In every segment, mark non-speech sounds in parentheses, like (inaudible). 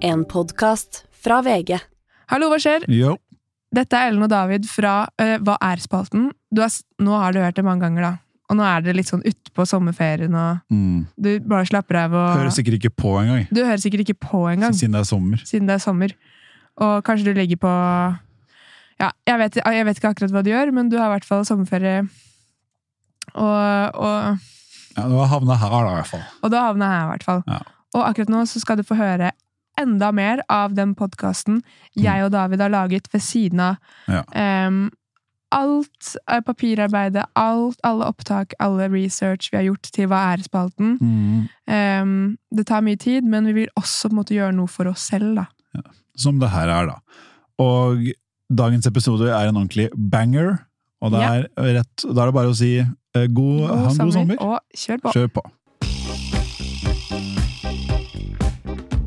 En podkast fra VG. Hallo, hva skjer? Jo. Dette er Ellen og David fra eh, Hva er-spalten. Du har s- Nå har du hørt det mange ganger, da. Og nå er det litt sånn utpå sommerferien, og Mm. du bare slapper av og Hører sikkert ikke på engang, Du hører sikkert ikke på engang, siden det er sommer. siden det er sommer. Og kanskje du ligger på Ja, jeg vet, jeg vet ikke akkurat hva du gjør, men du har i hvert fall sommerferie. Og, og, Ja, Du har havna her, da, i hvert fall. og da havna jeg her, i hvert fall. Ja. Og akkurat nå så skal du få høre enda mer av den podkasten jeg og David har laget ved siden av Ja. Um, alt papirarbeidet, alt, alle opptak, alle research vi har gjort til Hva er-spalten. Mm. Um, det tar mye tid, men vi vil også måte gjøre noe for oss selv, da. Som det her er, da. Og dagens episode er en ordentlig banger. Og det Ja. er rett, da er det bare å si eh, god, ha en god sommer. og kjør på! Kjør på.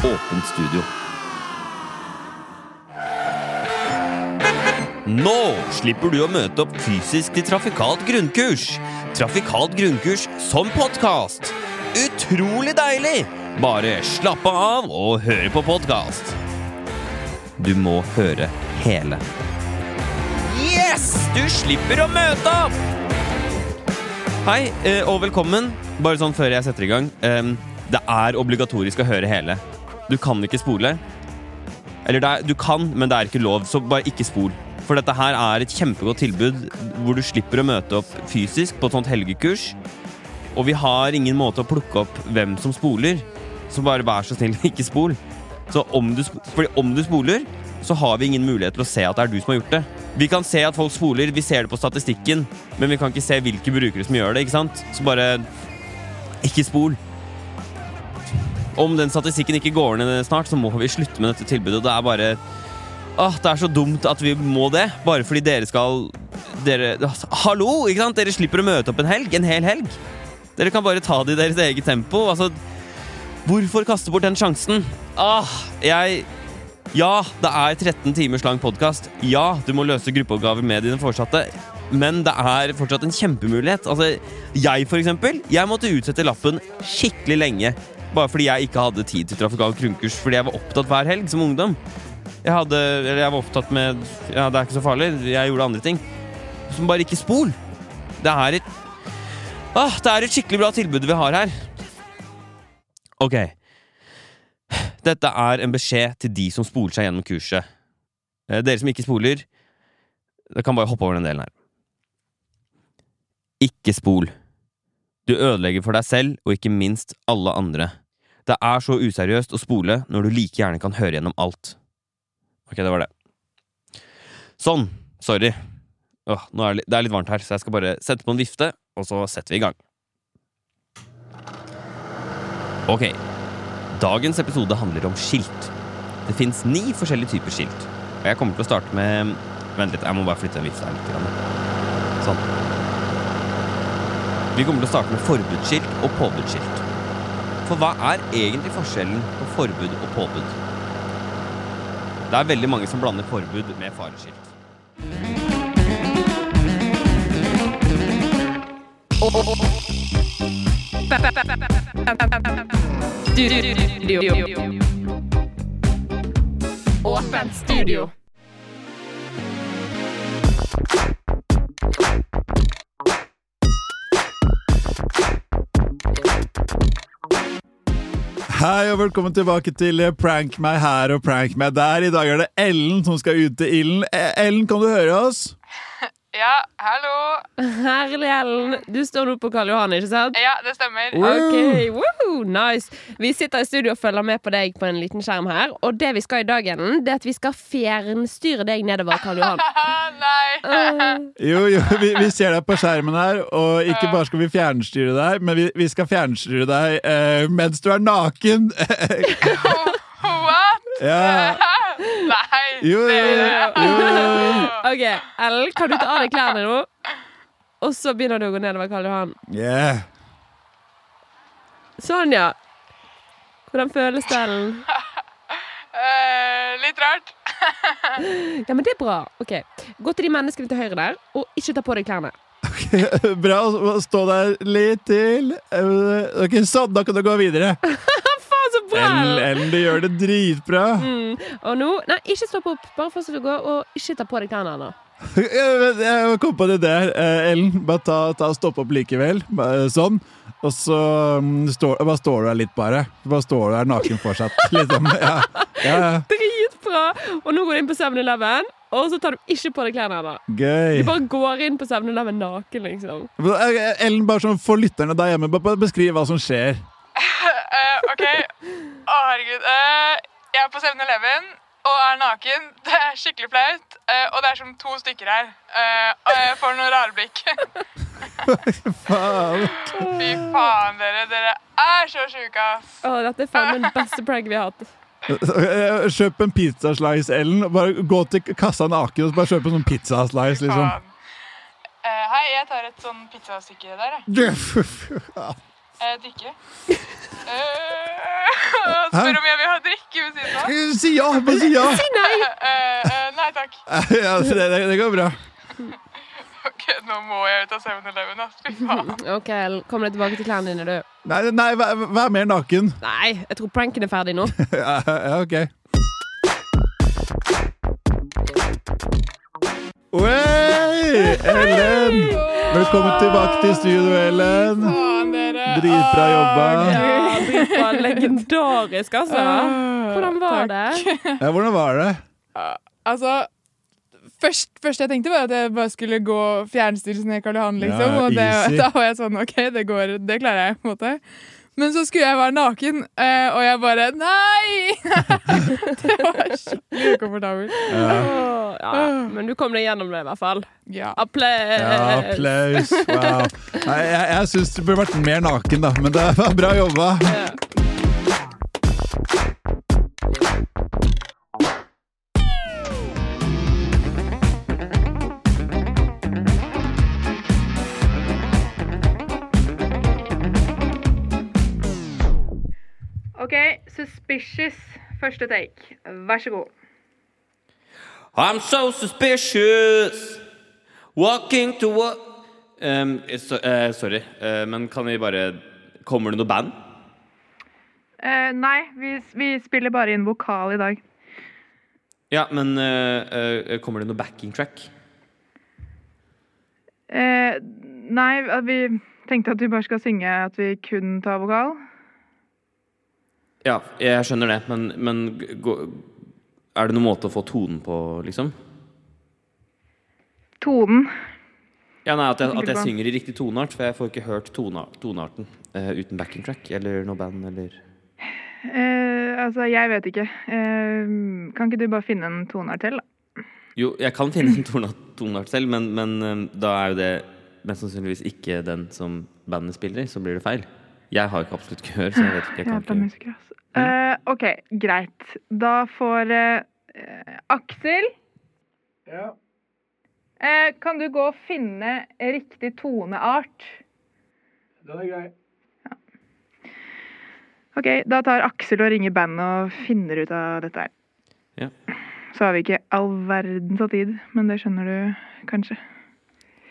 Åpent studio. Nå slipper du å møte opp fysisk til trafikalt grunnkurs. Trafikalt grunnkurs som podkast. Utrolig deilig! Bare slappe av og høre på podkast. Du må høre hele. Yes! Du slipper å møte opp! Hei, eh, og velkommen. Bare sånn før jeg setter i gang. Det er obligatorisk å høre hele. Du kan ikke spole. Eller er, du kan, men det er ikke lov, så bare ikke spol. For dette her er et kjempegodt tilbud hvor du slipper å møte opp fysisk på et sånt helgekurs. Og vi har ingen måte å plukke opp hvem som spoler, så bare vær så snill, (laughs) ikke spol. Så om du, fordi om du spoler, så har vi ingen mulighet til å se at det er du som har gjort det. Vi kan se at folk spoler, vi ser det på statistikken, men vi kan ikke se hvilke brukere som gjør det. ikke sant? Så bare ikke spol. Om den statistikken ikke går ned snart, så må vi slutte med dette tilbudet. Det er bare Åh, Det er så dumt at vi må det, bare fordi dere skal dere, altså, Hallo! ikke sant? Dere slipper å møte opp en helg. En hel helg. Dere kan bare ta det i deres eget tempo. Altså, hvorfor kaste bort den sjansen? Ah, jeg Ja, det er 13 timers lang podkast. Ja, du må løse gruppeoppgaver med dine foresatte. Men det er fortsatt en kjempemulighet. Altså, jeg, for eksempel, jeg måtte utsette lappen skikkelig lenge. Bare fordi jeg ikke hadde tid til trafikal grunnkurs fordi jeg var opptatt hver helg som ungdom. Jeg hadde, eller jeg var opptatt med Ja, det er ikke så farlig. Jeg gjorde andre ting. Som bare ikke spol. Det er et ah, Det er et skikkelig bra tilbud vi har her. Ok. Dette er en beskjed til de som spoler seg gjennom kurset. Eh, Dere som ikke spoler, dere kan bare hoppe over den delen her. Ikke spol. Du ødelegger for deg selv, og ikke minst alle andre. Det er så useriøst å spole når du like gjerne kan høre gjennom alt. Ok, det var det. Sånn. Sorry. Åh, er det, det er litt varmt her, så jeg skal bare sette på en vifte, og så setter vi i gang. Ok. Dagens episode handler om skilt. Det fins ni forskjellige typer skilt. Og jeg kommer til å starte med Vent litt, jeg må bare flytte den vifta her litt. Sånn. Vi kommer til å starte med forbudsskilt og påbudsskilt. For hva er egentlig forskjellen på forbud og påbud? Det er veldig mange som blander forbud med fareskilt. Åpent studio. Hei og velkommen tilbake til eh, Prank meg her og prank meg der. I dag er det Ellen som skal ut til ilden. Eh, Ellen, kan du høre oss? Ja, hallo! Herlig, Ellen. Du står nå på Karl Johan, ikke sant? Ja, det stemmer. Ok, Woo! nice Vi sitter i studio og følger med på deg på en liten skjerm her. Og det vi skal i dag, Ellen, det er at vi skal fjernstyre deg nedover Karl Johan. (laughs) Nei! Uh, Jo, jo, vi, vi ser deg på skjermen her, og ikke bare skal vi fjernstyre deg, men vi, vi skal fjernstyre deg eh, mens du er naken. (laughs) What? Ja. (laughs) Nei! Jo, jo, jo, jo. OK, Ellen, kan du ta av deg klærne nå? Og så begynner du å gå nedover Karl Johan. Yeah. Sånn, ja. Hvordan føles det, Ellen? Uh, litt rart. (laughs) Ja, men det er bra. OK. Gå til de menneskene til høyre der, og ikke ta på deg klærne. (laughs) Bra å stå der litt til. Eh, Ok, Sånn, da kan du gå videre. (laughs) Bra! Ellen, du gjør det dritbra. Mm. Og nå Nei, ikke stopp opp. Bare fortsett å gå, og ikke ta på deg klærne (laughs) ennå. Jeg kom på det der, eh, Ellen. Bare ta, ta stopp opp likevel. Sånn. Og så mm, står, bare står du der litt, bare. Bare står du der naken fortsatt. (laughs) Liksom. Ja. Ja. Dritbra! Og nå går du inn på 7-Eleven, og så tar du ikke på deg klærne ennå. Du bare går inn på 7-Eleven naken, liksom. Eh, Ellen, bare sånn for lytterne der hjemme, bare beskriv hva som skjer. Eh, ok. Å, herregud. Uh, jeg er på 7-Eleven og er naken. (laughs) Det er skikkelig flaut. eh, og det er som to stykker her. Eh, og jeg får noen rare blikk. (laughs) Faen. Fy faen, dere. Dere er så sjuke, ass. Å, dette er faen den beste prank vi har hatt. Kjøp en pizzaslice, Ellen. Bare gå til kassa naken og bare kjøp en sånn pizzaslice, liksom. Eh, hei, jeg tar et sånn pizzastykke der, jeg. (laughs) Eh, drikke. Eh, (laughs) spør om jeg vil ha drikke ved siden av. Si ja! Bare si ja! Eh, eh, nei takk. (laughs) Ja, det, det, det går bra. Ok, nå må jeg ut av 7-Eleven, ass. Fy faen. (laughs) OK, kom deg tilbake til klærne dine, du. Nei, nei vær, vær mer naken. Nei, jeg tror pranken er ferdig nå. Ja, ja, ok. Oi! Ellen! Velkommen tilbake til studio, Ellen. Dere. Dritbra jobba. Ja, dritbra. (laughs) Legendarisk, altså. Hvordan var Takk. det? (laughs) Ja, hvordan var det? Altså Først, først jeg tenkte var at jeg bare skulle gå fjernstyrelsen i Karl Johan, liksom. Ja, og det, (laughs) da var jeg sånn OK, det går, det klarer jeg. på en måte Men så skulle jeg være naken, eh, og jeg bare Nei! (laughs) det var skikkelig ukomfortabelt. Ja, ja, men du kom deg gjennom det, i hvert fall. Ja. Applaus! ja applaus. Wow. Nei, jeg jeg syns du burde vært mer naken, da, men det var bra jobba. Ja. Suspicious. Første take. Vær så god. I'm so suspicious Walking to what um, so, uh, Sorry, uh, men kan vi bare Kommer det noe band? Uh, nei, vi, vi spiller bare inn vokal i dag. Ja, men eh, eh, kommer det noe backing track? Eh, nei, vi tenkte at vi bare skal synge at vi kun tar vokal. Ja, jeg skjønner det, men, men er det noen måte å få tonen på, liksom? Tonen. Ja, nei, At jeg, at jeg synger i riktig toneart, for jeg får ikke hørt tonearten uh, uten backing track eller noe band eller uh, altså, jeg vet ikke. Uh, kan ikke du bare finne en toneart til, da? Jo, jeg kan finne en tone- toneart selv, men, men da er jo det mest sannsynligvis ikke den som bandet spiller, så blir det feil. Jeg har ikke absolutt gehør, så jeg vet ikke. Jeg kan kan ikke. musiker, altså. Uh, OK, greit. Da får uh, Aksel eh, Kan du gå og finne riktig toneart? Den er grei. OK, da tar Aksel og ringer bandet og finner ut av dette her. Ja. Så har vi ikke all verdens av tid, men det skjønner du kanskje.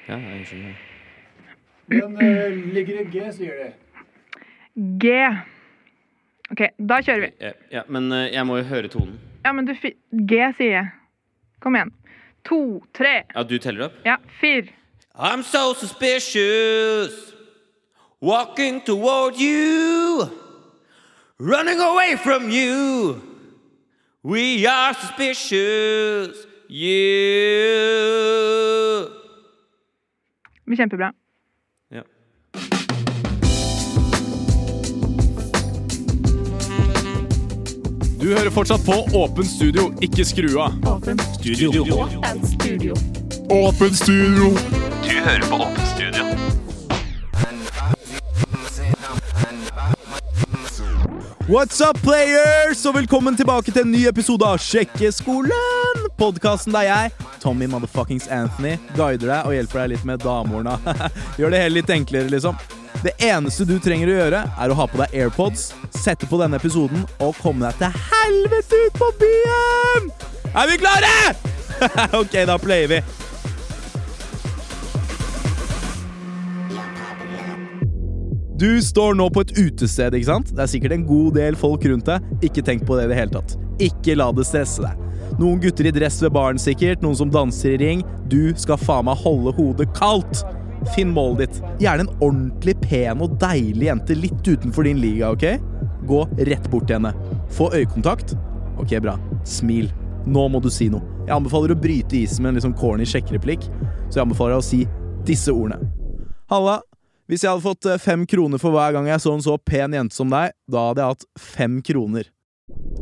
Ja, jeg skjønner. Den ligger i G, sier de. G. OK, da kjører vi. Ja, ja, men eh, jeg må jo høre tonen. Ja, men du fi G, sier jeg. Kom igjen. To, tre, Ja, du teller opp? ja, fire. I'm so suspicious Walking toward you Running away from you We are suspicious You kjempebra. Du hører fortsatt på Åpen studio, ikke skru av. Studio. Åpen studio. Åpen studio! Du hører på Åpen studio What's up, players? Og velkommen tilbake til en ny episode av Sjekkeskolen! Podkasten der jeg, Tommy motherfuckings Anthony, guider deg og hjelper deg litt med damehorna. (laughs) Gjør det hele litt enklere, liksom. Det eneste du trenger å gjøre, er å ha på deg AirPods, sette på denne episoden og komme deg til helvete ut på byen! Er vi klare?! (laughs) ok, da player vi. Du står nå på et utested, ikke sant? Det er sikkert en god del folk rundt deg. Ikke tenk på det i det hele tatt. Ikke la det stresse deg. Noen gutter i dress ved baren sikkert, noen som danser i ring. Du skal faen meg holde hodet kaldt. Finn målet ditt. Gjerne en ordentlig pen og deilig jente litt utenfor din liga, ok? Gå rett bort til henne. Få øyekontakt. Ok, bra. Smil. Nå må du si noe. Jeg anbefaler å bryte isen med en sånn corny sjekkereplikk, så jeg anbefaler deg å si disse ordene. Halla, hvis jeg hadde fått eh, fem kroner for hver gang jeg så en så pen jente som deg, da hadde jeg hatt fem kroner.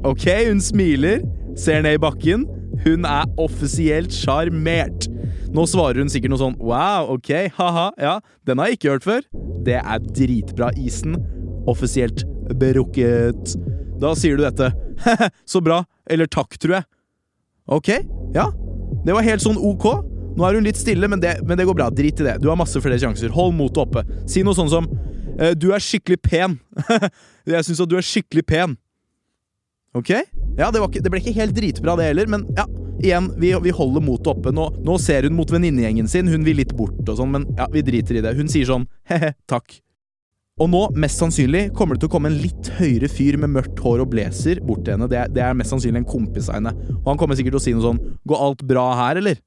Ok, hun smiler, ser ned i bakken. Hun er offisielt sjarmert. Nå svarer hun sikkert noe sånn wow, ok, haha, ja, den har jeg ikke hørt før. Det er dritbra, isen. Offisielt berukket. Da sier du dette. He-he, (laughs) så bra. Eller takk, tror jeg. Ok, ja. Det var helt sånn ok. Nå er hun litt stille, men det, men det går bra. Drit i det. Du har masse flere sjanser. Hold motet oppe. Si noe sånn som eh, Du er skikkelig pen. (laughs) jeg syns at du er skikkelig pen. Ok? Ja, det, ikke, det ble ikke helt dritbra, det heller, men ja. Igjen, vi, vi holder motet oppe. Nå, nå ser hun mot venninnegjengen sin. Hun vil litt bort og sånn, men ja, vi driter i det. Hun sier sånn he-he, takk. Og nå, mest sannsynlig, kommer det til å komme en litt høyere fyr med mørkt hår og blazer bort til henne. Det, det er mest sannsynlig en kompis av henne. Og han kommer sikkert til å si noe sånn Går alt bra her, eller?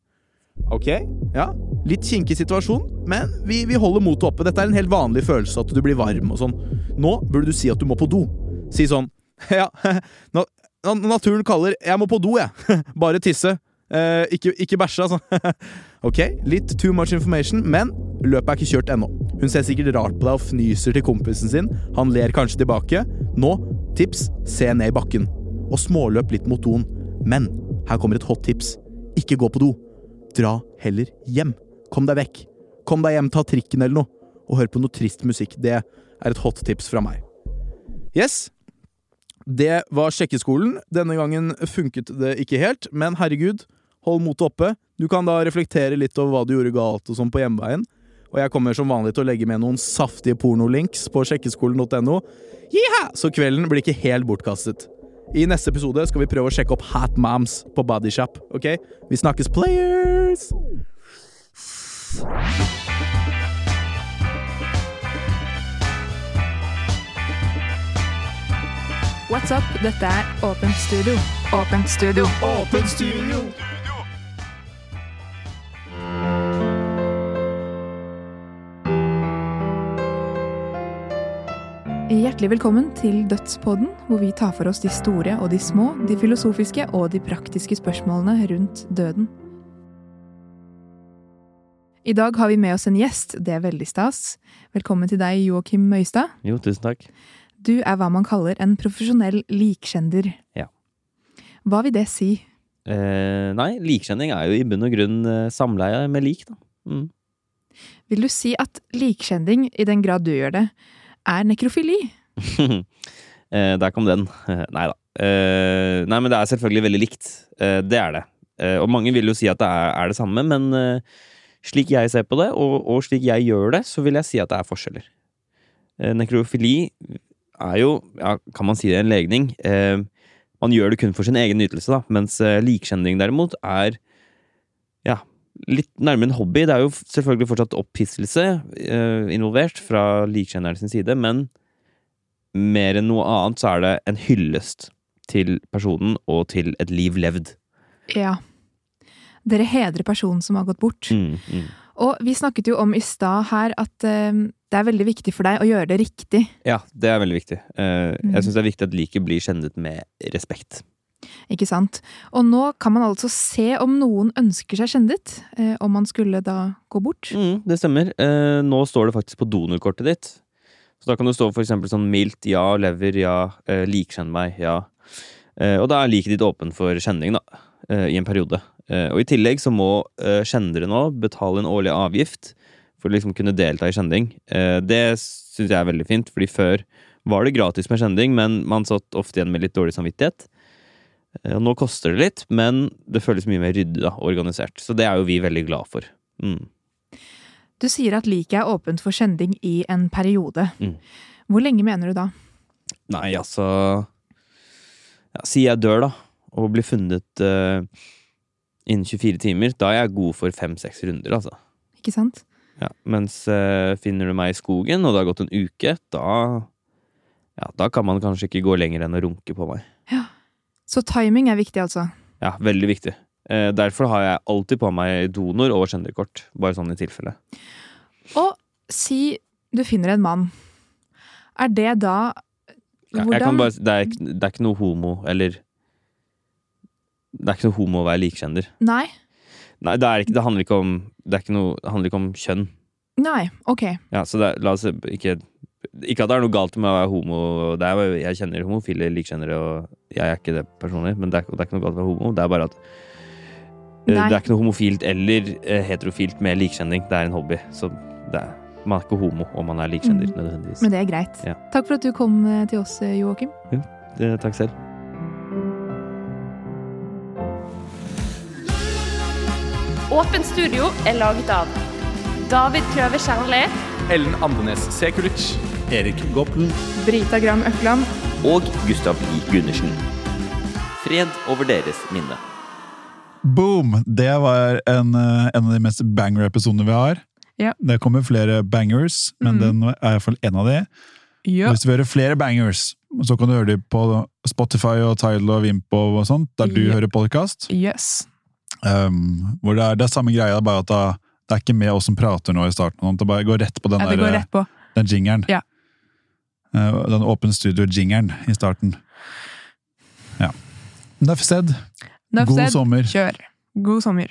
Ok, ja. Litt kinkig situasjon, men vi, vi holder motet oppe. Dette er en helt vanlig følelse, at du blir varm og sånn. Nå burde du si at du må på do. Si sånn (laughs) Ja, (laughs) nå, naturen kaller 'jeg må på do', jeg. (laughs) Bare tisse. Eh, ikke, ikke bæsje, altså. (laughs) ok, litt too much information, men løpet er ikke kjørt ennå. Hun ser sikkert rart på deg og fnyser til kompisen sin. Han ler kanskje tilbake. Nå, tips, se ned i bakken. Og småløp litt mot doen. Men her kommer et hot tips. Ikke gå på do. Dra heller hjem. Kom deg vekk. Kom deg hjem, ta trikken eller noe. Og hør på noe trist musikk. Det er et hot tips fra meg. Yes, det var sjekkeskolen. Denne gangen funket det ikke helt, men herregud, hold motet oppe. Du kan da reflektere litt over hva du gjorde galt og sånn på hjemveien. Og jeg kommer som vanlig til å legge med noen saftige pornolinks på sjekkeskolen.no. Så kvelden blir ikke helt bortkastet. I neste episode skal vi prøve å sjekke opp Hat Moms på Bodyshop. Ok? Vi snakkes, players! What's up? Dette er Åpent studio. Åpent studio. Åpent studio! Hjertelig velkommen til Dødspodden, hvor vi tar for oss de store og de små, de filosofiske og de praktiske spørsmålene rundt døden. I dag har vi med oss en gjest, det er veldig stas. Velkommen til deg, Joakim Møystad. Jo, tusen takk. Du er hva man kaller en profesjonell likkjender. Ja. Hva vil det si? Eh, nei, likkjenning er jo i bunn og grunn eh, samleie med lik, da. Mm. Vil du si at likkjending, i den grad du gjør det, er nekrofili? (laughs) eh, der kom den. (laughs) nei da. Eh, nei, men det er selvfølgelig veldig likt. Eh, det er det. Eh, og mange vil jo si at det er, er det samme, men slik jeg ser på det, og, og slik jeg gjør det, så vil jeg si at det er forskjeller. Nekrofili er jo, ja, kan man si det, en legning. Eh, man gjør det kun for sin egen nytelse, da, mens eh, likkjenning derimot er ja, litt nærmere en hobby. Det er jo selvfølgelig fortsatt opphisselse eh, involvert fra likkjenneren sin side, men mer enn noe annet så er det en hyllest til personen og til et liv levd. Ja. Dere hedrer personen som har gått bort. Mm, mm. Og vi snakket jo om i stad her at eh, det er veldig viktig for deg å gjøre det riktig. Ja, det er veldig viktig. Eh, Mm. Jeg syns det er viktig at liket blir kjennet med respekt. Ikke sant? Og nå kan man altså se om noen ønsker seg kjendet, eh, om man skulle da gå bort. Mm, det stemmer. Eh, nå står det faktisk på donorkortet ditt. Så da kan det stå for eksempel sånn mildt ja, lever ja, likkjenn meg, ja. Og da er liket ditt åpen for kjenning, da, i en periode. Og i tillegg så må kjennere nå betale en årlig avgift for å liksom kunne delta i kjenning. Eh, det syns jeg er veldig fint, fordi før var det gratis med skjending, men man satt ofte igjen med litt dårlig samvittighet. Eh, nå koster det litt, men det føles mye mer ryddig og organisert. Så det er jo vi veldig glad for. Mm. Du sier at liket er åpent for skjending i en periode. Mm. Hvor lenge mener du da? Nei, altså ja, Si jeg dør, da, og blir funnet uh, innen 24 timer. Da er jeg god for fem-seks runder, altså. Ikke sant? Ja, mens eh, finner du meg i skogen, og det har gått en uke, da Ja, da kan man kanskje ikke gå lenger enn å runke på meg. Ja, Så timing er viktig, altså. Ja, veldig viktig. Eh, derfor har jeg alltid på meg donor og skjenderkort. Bare sånn i tilfelle. Og si du finner en mann. Er det da Ja, jeg kan bare, det, er, det er ikke noe homo, eller Det er ikke noe homo å være likkjender. Nei? Nei, det, er ikke, det handler ikke om Det er ikke noe, det handler ikke om kjønn. Nei, ok. Ja, så la oss ikke Ikke at det er noe galt med å være homo. Det er, jeg kjenner homofile likkjennere, og jeg er ikke det personlig, men det er, det er ikke noe galt med å være homo. Det er bare at eh, Nei. Det er ikke noe homofilt eller eh, heterofilt med likkjenning. Det er en hobby. Så det er, man er ikke homo om man er likkjenner, Mm. nødvendigvis. Men det er greit. Ja. Takk for at du kom eh, til oss, Joakim. Ja, takk selv. Åpent studio er laget av David Kløve Kjernli, Ellen Andenes Sekulic. Erik Goppelen. Brita Gram Økland. Og Gustav I. Gundersen. Fred over deres minne. Boom! Det var en, eh, en av de mest banger-episodene vi har. Ja. Det kommer flere bangers, men mm. den er iallfall en av de. Ja. Hvis du vil høre flere bangers, så kan du høre dem på Spotify og Tidal og Vimpo og sånt, der du Ja. hører podkast. Yes. Um, hvor det er, det er samme greia, bare at da, det er ikke med oss som prater nå i starten. Det bare går rett på den, Ja, der, rett på. den jingeren. Ja. Uh, den Åpen Studio-jingeren i starten. Ja. Nuff said. God sommer. Kjør. God sommer.